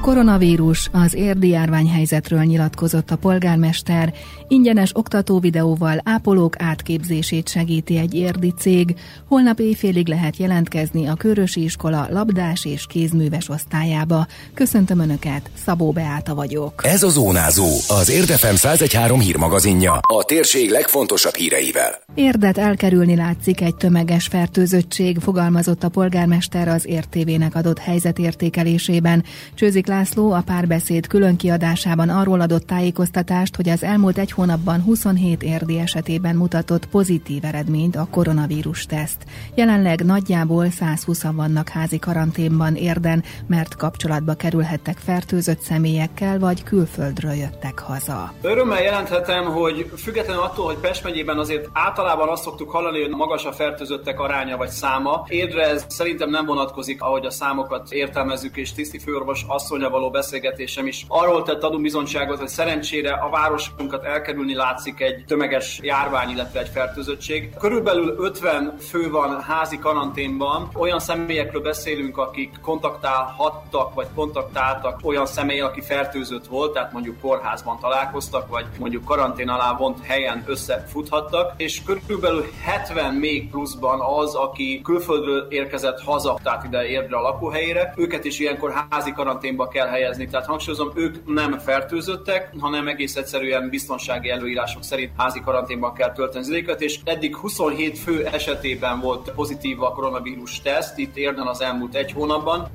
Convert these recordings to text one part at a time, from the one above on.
Koronavírus, az érdi járványhelyzetről nyilatkozott a polgármester, ingyenes oktató videóval ápolók átképzését segíti egy érdi cég, holnap éjfélig lehet jelentkezni a Körösi Iskola labdás és kézműves osztályába. Köszöntöm Önöket, Szabó Beáta vagyok. Ez a Zónázó, az Érdefem 113 hírmagazinja, a térség legfontosabb híreivel. Érdet elkerülni látszik egy tömeges fertőzöttség, fogalmazott a polgármester az értévének adott helyzetértékelésében. Csőzik László a párbeszéd külön kiadásában arról adott tájékoztatást, hogy az elmúlt egy hónapban 27 érdi esetében mutatott pozitív eredményt a koronavírus teszt. Jelenleg nagyjából 120 vannak házi karanténban érden, mert kapcsolatba kerülhettek fertőzött személyekkel, vagy külföldről jöttek haza. Örömmel jelenthetem, hogy függetlenül attól, hogy Pest megyében azért általában azt szoktuk hallani, hogy magas a fertőzöttek aránya vagy száma. Érdre ez szerintem nem vonatkozik, ahogy a számokat értelmezzük, és tiszti főorvos asszonya önnel való beszélgetésem is arról tett bizonyságot, hogy szerencsére a városunkat elkerülni látszik egy tömeges járvány, illetve egy fertőzöttség. Körülbelül 50 fő van házi karanténban. Olyan személyekről beszélünk, akik kontaktálhattak, vagy kontaktáltak olyan személy, aki fertőzött volt, tehát mondjuk kórházban találkoztak, vagy mondjuk karantén alá vont helyen összefuthattak, és körülbelül 70 még pluszban az, aki külföldről érkezett haza, tehát ide érdre a lakóhelyére, őket is ilyenkor házi karanténba kell helyezni. Tehát hangsúlyozom, ők nem fertőzöttek, hanem egész egyszerűen biztonsági előírások szerint házi karanténban kell tölteni az idéket, és eddig 27 fő esetében volt pozitív a koronavírus teszt, itt érden az elmúlt egy hónapban.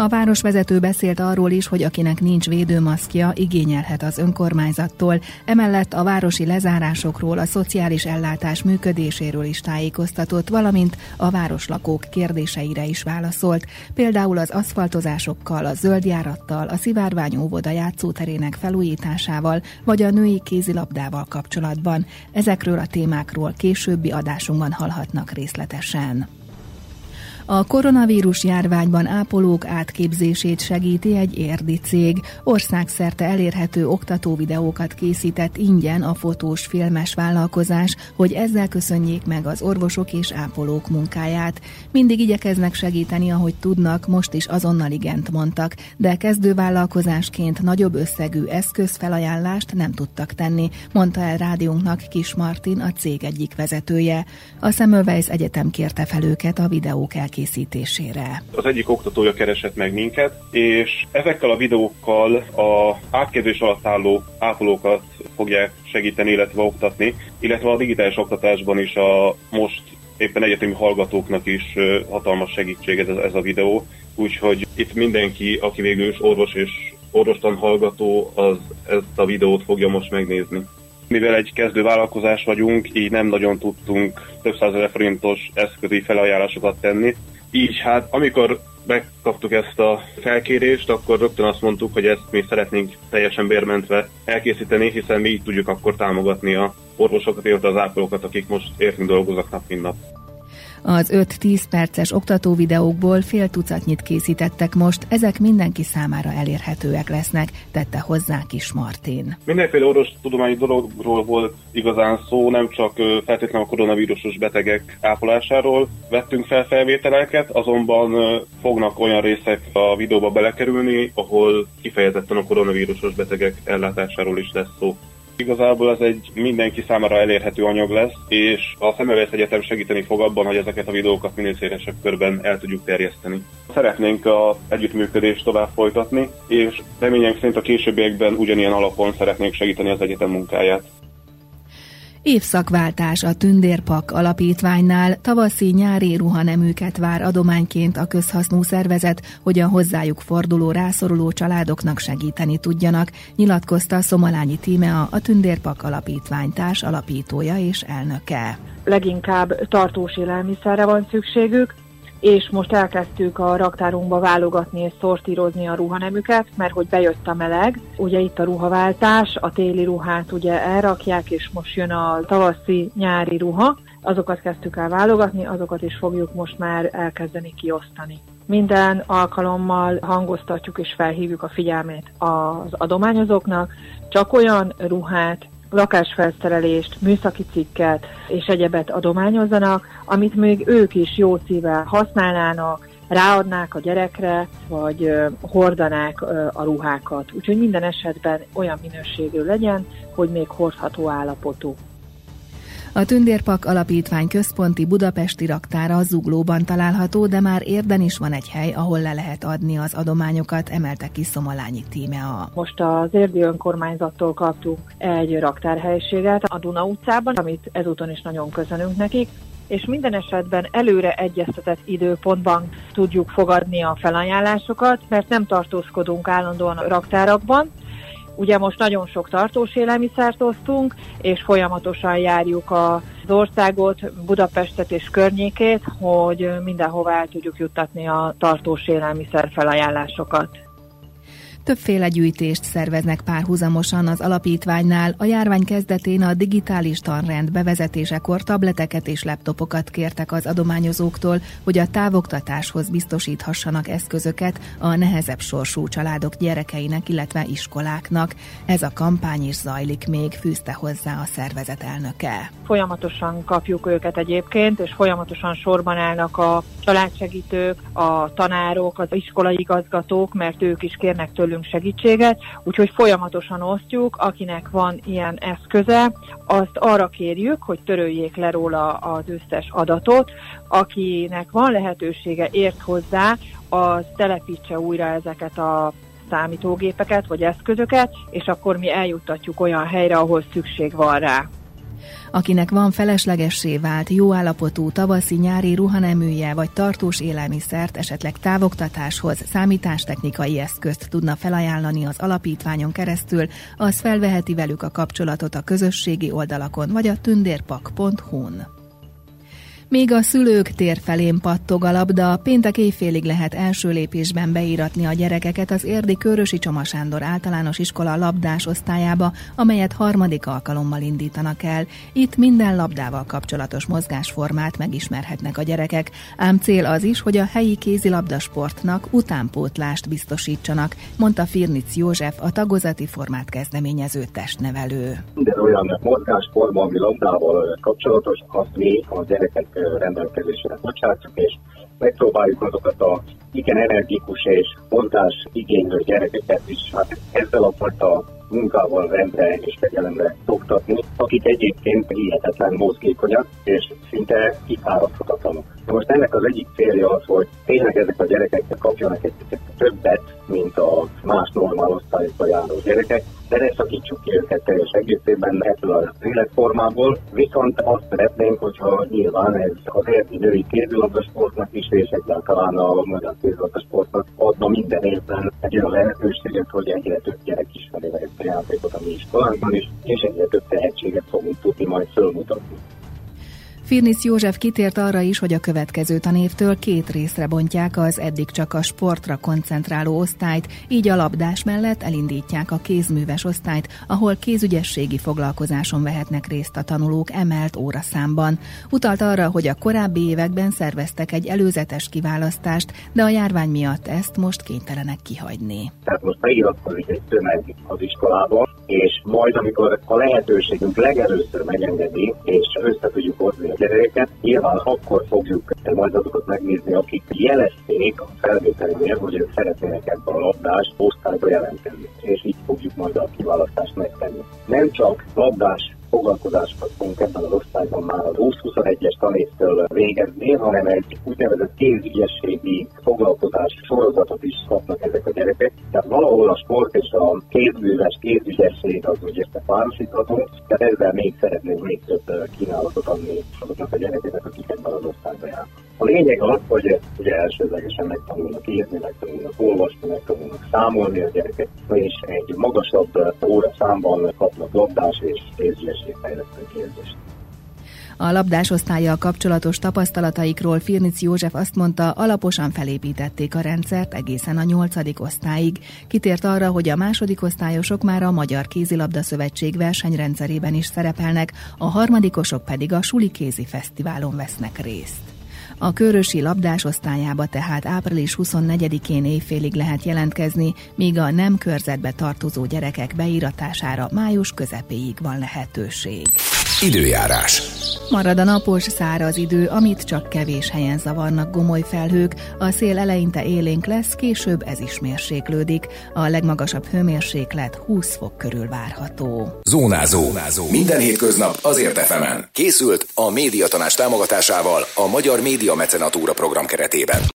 A városvezető beszélt arról is, hogy akinek nincs védőmaszkja, igényelhet az önkormányzattól. Emellett a városi lezárásokról, a szociális ellátás működéséről is tájékoztatott, valamint a városlakók kérdéseire is válaszolt. Például az aszfaltozásokkal, a zöldjárattal, a szivárvány óvoda játszóterének felújításával, vagy a női kézilabdával kapcsolatban. Ezekről a témákról későbbi adásunkban hallhatnak részletesen. A koronavírus járványban ápolók átképzését segíti egy érdi cég. Országszerte elérhető oktató videókat készített ingyen a fotós filmes vállalkozás, hogy ezzel köszönjék meg az orvosok és ápolók munkáját. Mindig igyekeznek segíteni, ahogy tudnak, most is azonnal igent mondtak, de kezdővállalkozásként nagyobb összegű eszközfelajánlást nem tudtak tenni, mondta el rádiónknak Kis Martin, a cég egyik vezetője. A Semmelweis Egyetem kérte fel őket a videók elkészítésére elkészítésére. Az egyik oktatója keresett meg minket, és ezekkel a videókkal a átképzés alatt álló ápolókat fogják segíteni, illetve oktatni, illetve a digitális oktatásban is a most éppen egyetemi hallgatóknak is hatalmas segítség ez, ez a videó, úgyhogy itt mindenki, aki végül is orvos és orvostan hallgató, az ezt a videót fogja most megnézni. Mivel egy kezdő vállalkozás vagyunk, így nem nagyon tudtunk több százezer forintos eszközi felajánlásokat tenni. Így hát, amikor megkaptuk ezt a felkérést, akkor rögtön azt mondtuk, hogy ezt mi szeretnénk teljesen bérmentve elkészíteni, hiszen mi így tudjuk akkor támogatni a orvosokat, illetve az ápolókat, akik most értünk dolgoznak nap, mint nap. Az 5-10 perces oktató videókból fél tucatnyit készítettek most, ezek mindenki számára elérhetőek lesznek, tette hozzá Kis Martin. Mindenféle orvos tudományi dologról volt igazán szó, nem csak feltétlenül a koronavírusos betegek ápolásáról vettünk fel felvételeket, azonban fognak olyan részek a videóba belekerülni, ahol kifejezetten a koronavírusos betegek ellátásáról is lesz szó. Igazából ez egy mindenki számára elérhető anyag lesz, és a Szemmelweis Egyetem segíteni fog abban, hogy ezeket a videókat minél szélesebb körben el tudjuk terjeszteni. Szeretnénk a együttműködést tovább folytatni, és reményeink szerint a későbbiekben ugyanilyen alapon szeretnénk segíteni az egyetem munkáját. Évszakváltás a Tündérpak alapítványnál tavaszi-nyári ruhaneműket vár adományként a közhasznú szervezet, hogy a hozzájuk forduló rászoruló családoknak segíteni tudjanak, nyilatkozta Szomalányi Tímea, a Tündérpak alapítvány társ alapítója és elnöke. Leginkább tartós élelmiszerre van szükségük, és most elkezdtük a raktárunkba válogatni és szortírozni a ruhanemüket, mert hogy bejött a meleg, ugye itt a ruhaváltás, a téli ruhát ugye elrakják, és most jön a tavaszi, nyári ruha, azokat kezdtük el válogatni, azokat is fogjuk most már elkezdeni kiosztani. Minden alkalommal hangoztatjuk és felhívjuk a figyelmét az adományozóknak, csak olyan ruhát lakásfelszerelést, műszaki cikket és egyebet adományozzanak, amit még ők is jó szívvel használnának, ráadnák a gyerekre, vagy hordanák a ruhákat. Úgyhogy minden esetben olyan minőségű legyen, hogy még hordható állapotú. A Tündérpak Alapítvány központi budapesti raktára a Zuglóban található, de már érden is van egy hely, ahol le lehet adni az adományokat, emelte ki Szomolányi tíme a. Most az érdi önkormányzattól kaptunk egy raktárhelyiséget a Duna utcában, amit ezúton is nagyon köszönünk nekik és minden esetben előre egyeztetett időpontban tudjuk fogadni a felajánlásokat, mert nem tartózkodunk állandóan a raktárakban, Ugye most nagyon sok tartós élelmiszert osztunk, és folyamatosan járjuk az országot, Budapestet és környékét, hogy mindenhova el tudjuk juttatni a tartós élelmiszer felajánlásokat. Többféle gyűjtést szerveznek párhuzamosan az alapítványnál. A járvány kezdetén a digitális tanrend bevezetésekor tableteket és laptopokat kértek az adományozóktól, hogy a távoktatáshoz biztosíthassanak eszközöket a nehezebb sorsú családok gyerekeinek, illetve iskoláknak. Ez a kampány is zajlik még, fűzte hozzá a szervezet elnöke. Folyamatosan kapjuk őket egyébként, és folyamatosan sorban állnak a családsegítők, a tanárok, az iskolai igazgatók, mert ők is kérnek tőlünk tőlünk segítséget, úgyhogy folyamatosan osztjuk, akinek van ilyen eszköze, azt arra kérjük, hogy töröljék le róla az összes adatot, akinek van lehetősége, ért hozzá, az telepítse újra ezeket a számítógépeket vagy eszközöket, és akkor mi eljuttatjuk olyan helyre, ahol szükség van rá. Akinek van feleslegessé vált, jó állapotú tavaszi-nyári ruhaneműje vagy tartós élelmiszert, esetleg távoktatáshoz számítástechnikai eszközt tudna felajánlani az alapítványon keresztül, az felveheti velük a kapcsolatot a közösségi oldalakon vagy a tündérpak.hu-n. Még a szülők tér felén pattog a labda, péntek éjfélig lehet első lépésben beíratni a gyerekeket az érdi Körösi Csomasándor általános iskola labdás osztályába, amelyet harmadik alkalommal indítanak el. Itt minden labdával kapcsolatos mozgásformát megismerhetnek a gyerekek, ám cél az is, hogy a helyi kézilabdasportnak utánpótlást biztosítsanak, mondta Firnic József, a tagozati formát kezdeményező testnevelő. Minden olyan mozgásforma, ami labdával kapcsolatos, azt mi a gyerekek rendelkezésre bocsátjuk, és megpróbáljuk azokat a igen energikus és montás igénylő gyerekeket is hát ezzel a fajta munkával rendre és fegyelemre szoktatni, akik egyébként hihetetlen mozgékonyak és szinte kifáradhatatlanok. Most ennek az egyik célja az, hogy tényleg ezek a gyerekek kapjanak egy többet, mint a más normál osztályokba járó gyerekek, de ne szakítsuk ki őket teljes egészében ebből az életformából, viszont azt szeretnénk, hogyha nyilván ez az érdi női kézilabdasportnak is, és egyáltalán a magyar kézilabdasportnak adna minden évben egy olyan lehetőséget, hogy egyre több gyerek ismeri ezt a játékot a mi iskolánkban is, és egyre több tehetséget fogunk tudni majd fölmutatni. Firnis József kitért arra is, hogy a következő tanévtől két részre bontják az eddig csak a sportra koncentráló osztályt, így a labdás mellett elindítják a kézműves osztályt, ahol kézügyességi foglalkozáson vehetnek részt a tanulók emelt óraszámban. Utalt arra, hogy a korábbi években szerveztek egy előzetes kiválasztást, de a járvány miatt ezt most kénytelenek kihagyni. Tehát most beiratkozik egy tömeg az iskolában, és majd amikor a lehetőségünk legelőször megengedi, és össze tudjuk hozni a gyerekeket, nyilván akkor fogjuk majd azokat megnézni, akik jelezték a felvételénél, hogy ők szeretnének ebben a labdás osztályba jelentkezni, és így fogjuk majd a kiválasztást megtenni. Nem csak labdás foglalkozásokat fogunk ebben az osztályban már a 20-21-es tanévtől végezni, hanem egy úgynevezett kézügyességi foglalkozás sorozatot is kapnak ezek a gyerekek. Tehát valahol a sport és a kézműves kézügyesség az úgy érte párosítható, tehát ezzel még szeretnénk még több kínálatot adni azoknak a gyerekeknek, akik ebben az osztályban járnak. A lényeg az, hogy ugye elsődlegesen megtanulnak írni, megtanulnak olvasni, megtanulnak számolni a gyerekek, és egy magasabb óra számban kapnak labdás és A labdás osztályjal kapcsolatos tapasztalataikról Firnic József azt mondta, alaposan felépítették a rendszert egészen a nyolcadik osztályig. Kitért arra, hogy a második osztályosok már a Magyar Kézilabda Szövetség versenyrendszerében is szerepelnek, a harmadikosok pedig a Suli Kézi Fesztiválon vesznek részt. A körösi labdás osztályába tehát április 24-én éjfélig lehet jelentkezni, míg a nem körzetbe tartozó gyerekek beíratására május közepéig van lehetőség. Időjárás. Marad a napos, száraz idő, amit csak kevés helyen zavarnak gomoly felhők, a szél eleinte élénk lesz, később ez is mérséklődik. A legmagasabb hőmérséklet 20 fok körül várható. Zónázó. Zónázó. Minden hétköznap azért efemen. Készült a médiatanás támogatásával a Magyar Média Mecenatúra program keretében.